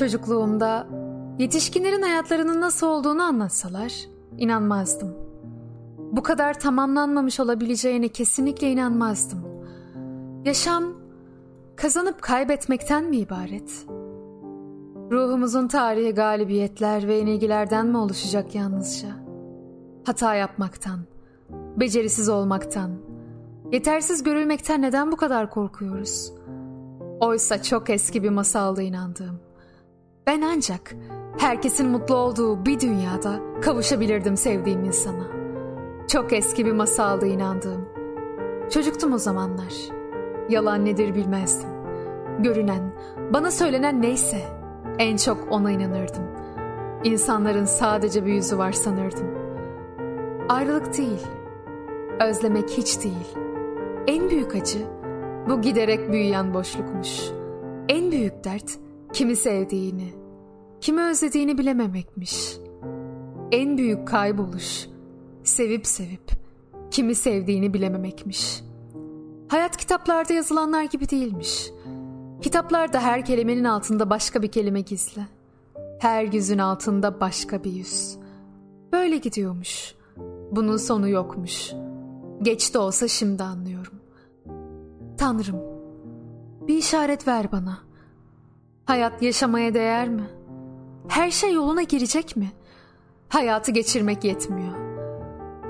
Çocukluğumda yetişkinlerin hayatlarının nasıl olduğunu anlatsalar inanmazdım. Bu kadar tamamlanmamış olabileceğine kesinlikle inanmazdım. Yaşam kazanıp kaybetmekten mi ibaret? Ruhumuzun tarihi galibiyetler ve yenilgilerden mi oluşacak yalnızca? Hata yapmaktan, becerisiz olmaktan, yetersiz görülmekten neden bu kadar korkuyoruz? Oysa çok eski bir masalda inandığım. Ben ancak herkesin mutlu olduğu bir dünyada kavuşabilirdim sevdiğim insana. Çok eski bir masalda inandığım. Çocuktum o zamanlar. Yalan nedir bilmezdim. Görünen, bana söylenen neyse en çok ona inanırdım. İnsanların sadece bir yüzü var sanırdım. Ayrılık değil, özlemek hiç değil. En büyük acı bu giderek büyüyen boşlukmuş. En büyük dert kimi sevdiğini, kimi özlediğini bilememekmiş. En büyük kayboluş sevip sevip kimi sevdiğini bilememekmiş. Hayat kitaplarda yazılanlar gibi değilmiş. Kitaplarda her kelimenin altında başka bir kelime gizli. Her yüzün altında başka bir yüz. Böyle gidiyormuş. Bunun sonu yokmuş. Geç de olsa şimdi anlıyorum. Tanrım, bir işaret ver bana. Hayat yaşamaya değer mi? Her şey yoluna girecek mi? Hayatı geçirmek yetmiyor.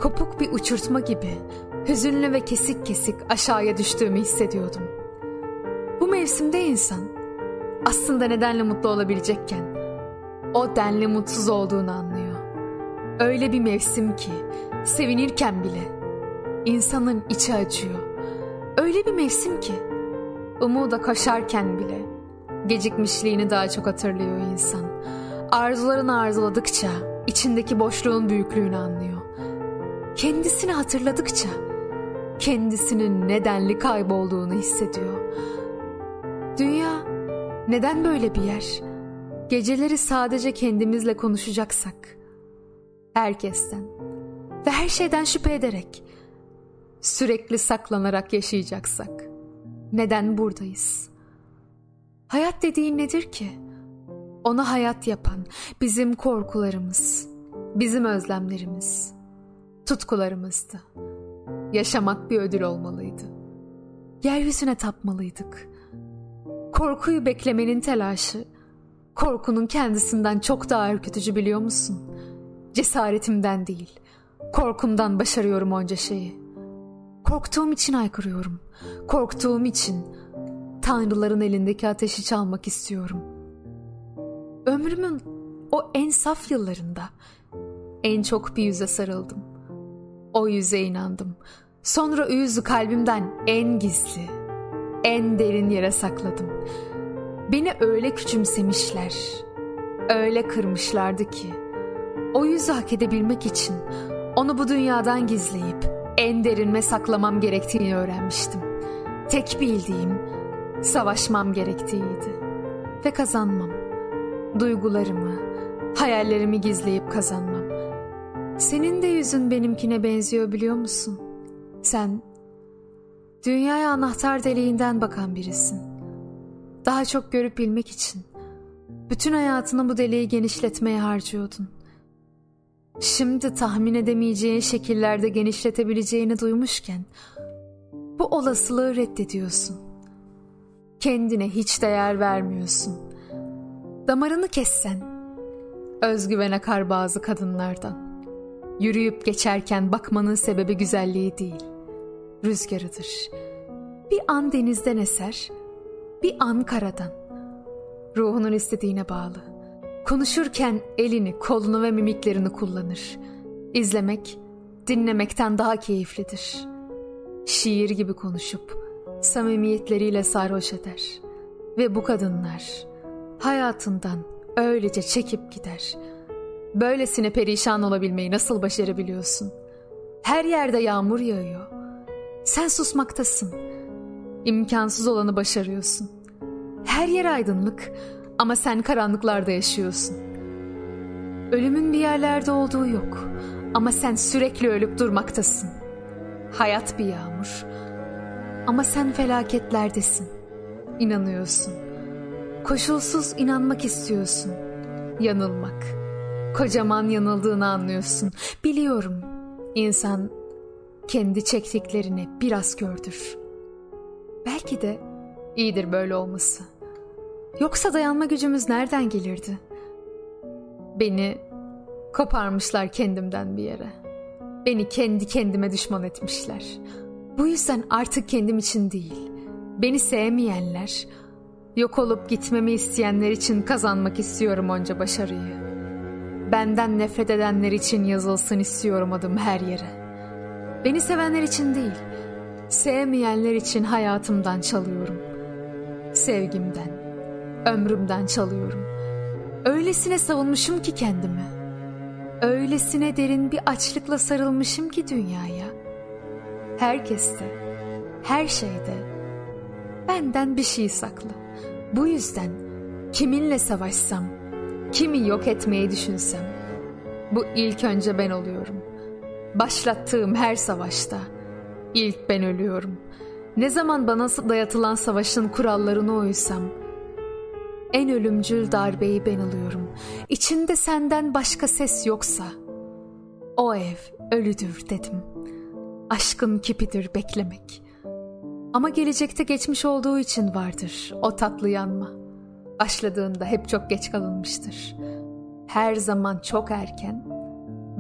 Kopuk bir uçurtma gibi hüzünlü ve kesik kesik aşağıya düştüğümü hissediyordum. Bu mevsimde insan aslında nedenle mutlu olabilecekken o denli mutsuz olduğunu anlıyor. Öyle bir mevsim ki sevinirken bile insanın içi acıyor. Öyle bir mevsim ki umuda koşarken bile gecikmişliğini daha çok hatırlıyor insan. Arzularını arzuladıkça içindeki boşluğun büyüklüğünü anlıyor. Kendisini hatırladıkça kendisinin nedenli kaybolduğunu hissediyor. Dünya neden böyle bir yer? Geceleri sadece kendimizle konuşacaksak, herkesten ve her şeyden şüphe ederek, sürekli saklanarak yaşayacaksak, neden buradayız? Hayat dediğin nedir ki? Ona hayat yapan bizim korkularımız, bizim özlemlerimiz, tutkularımızdı. Yaşamak bir ödül olmalıydı. Yeryüzüne tapmalıydık. Korkuyu beklemenin telaşı, korkunun kendisinden çok daha ürkütücü biliyor musun? Cesaretimden değil, korkumdan başarıyorum onca şeyi. Korktuğum için aykırıyorum. Korktuğum için tanrıların elindeki ateşi çalmak istiyorum. Ömrümün o en saf yıllarında en çok bir yüze sarıldım. O yüze inandım. Sonra o yüzü kalbimden en gizli, en derin yere sakladım. Beni öyle küçümsemişler, öyle kırmışlardı ki o yüzü hak edebilmek için onu bu dünyadan gizleyip en derinme saklamam gerektiğini öğrenmiştim. Tek bildiğim savaşmam gerektiğiydi ve kazanmam. Duygularımı, hayallerimi gizleyip kazanmam. Senin de yüzün benimkine benziyor biliyor musun? Sen dünyaya anahtar deliğinden bakan birisin. Daha çok görüp bilmek için bütün hayatını bu deliği genişletmeye harcıyordun. Şimdi tahmin edemeyeceğin şekillerde genişletebileceğini duymuşken bu olasılığı reddediyorsun. Kendine hiç değer vermiyorsun. Damarını kessen özgüven akar bazı kadınlardan. Yürüyüp geçerken bakmanın sebebi güzelliği değil, rüzgarıdır. Bir an denizden eser, bir an karadan. Ruhunun istediğine bağlı. Konuşurken elini, kolunu ve mimiklerini kullanır. İzlemek, dinlemekten daha keyiflidir. Şiir gibi konuşup, samimiyetleriyle sarhoş eder. Ve bu kadınlar hayatından öylece çekip gider. Böylesine perişan olabilmeyi nasıl başarabiliyorsun? Her yerde yağmur yağıyor. Sen susmaktasın. İmkansız olanı başarıyorsun. Her yer aydınlık ama sen karanlıklarda yaşıyorsun. Ölümün bir yerlerde olduğu yok ama sen sürekli ölüp durmaktasın. Hayat bir yağmur ama sen felaketlerdesin. İnanıyorsun. Koşulsuz inanmak istiyorsun. Yanılmak. Kocaman yanıldığını anlıyorsun. Biliyorum. İnsan kendi çektiklerini biraz gördür. Belki de iyidir böyle olması. Yoksa dayanma gücümüz nereden gelirdi? Beni koparmışlar kendimden bir yere. Beni kendi kendime düşman etmişler. Bu yüzden artık kendim için değil, beni sevmeyenler, yok olup gitmemi isteyenler için kazanmak istiyorum onca başarıyı. Benden nefret edenler için yazılsın istiyorum adım her yere. Beni sevenler için değil, sevmeyenler için hayatımdan çalıyorum. Sevgimden, ömrümden çalıyorum. Öylesine savunmuşum ki kendimi. Öylesine derin bir açlıkla sarılmışım ki dünyaya. Herkeste, her şeyde benden bir şey saklı. Bu yüzden kiminle savaşsam, kimi yok etmeyi düşünsem, bu ilk önce ben oluyorum. Başlattığım her savaşta ilk ben ölüyorum. Ne zaman bana dayatılan savaşın kurallarına uysam, en ölümcül darbeyi ben alıyorum. İçinde senden başka ses yoksa, o ev ölüdür dedim. Aşkın kipidir beklemek. Ama gelecekte geçmiş olduğu için vardır o tatlı yanma. Başladığında hep çok geç kalınmıştır. Her zaman çok erken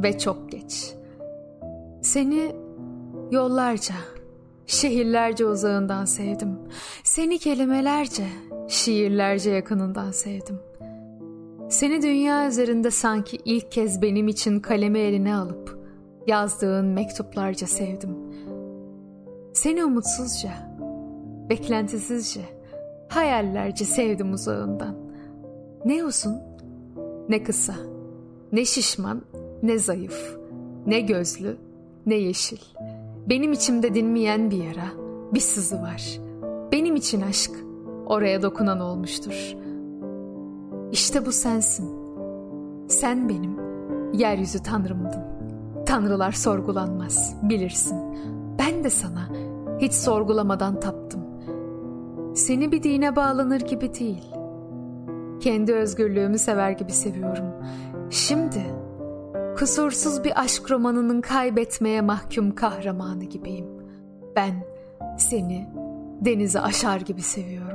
ve çok geç. Seni yollarca, şehirlerce uzağından sevdim. Seni kelimelerce, şiirlerce yakınından sevdim. Seni dünya üzerinde sanki ilk kez benim için kalemi eline alıp yazdığın mektuplarca sevdim. Seni umutsuzca, beklentisizce, hayallerce sevdim uzağından. Ne uzun, ne kısa, ne şişman, ne zayıf, ne gözlü, ne yeşil. Benim içimde dinmeyen bir yara, bir sızı var. Benim için aşk, oraya dokunan olmuştur. İşte bu sensin. Sen benim yeryüzü tanrımdın. Tanrılar sorgulanmaz, bilirsin. Ben de sana hiç sorgulamadan taptım. Seni bir dine bağlanır gibi değil. Kendi özgürlüğümü sever gibi seviyorum. Şimdi kusursuz bir aşk romanının kaybetmeye mahkum kahramanı gibiyim. Ben seni denize aşar gibi seviyorum.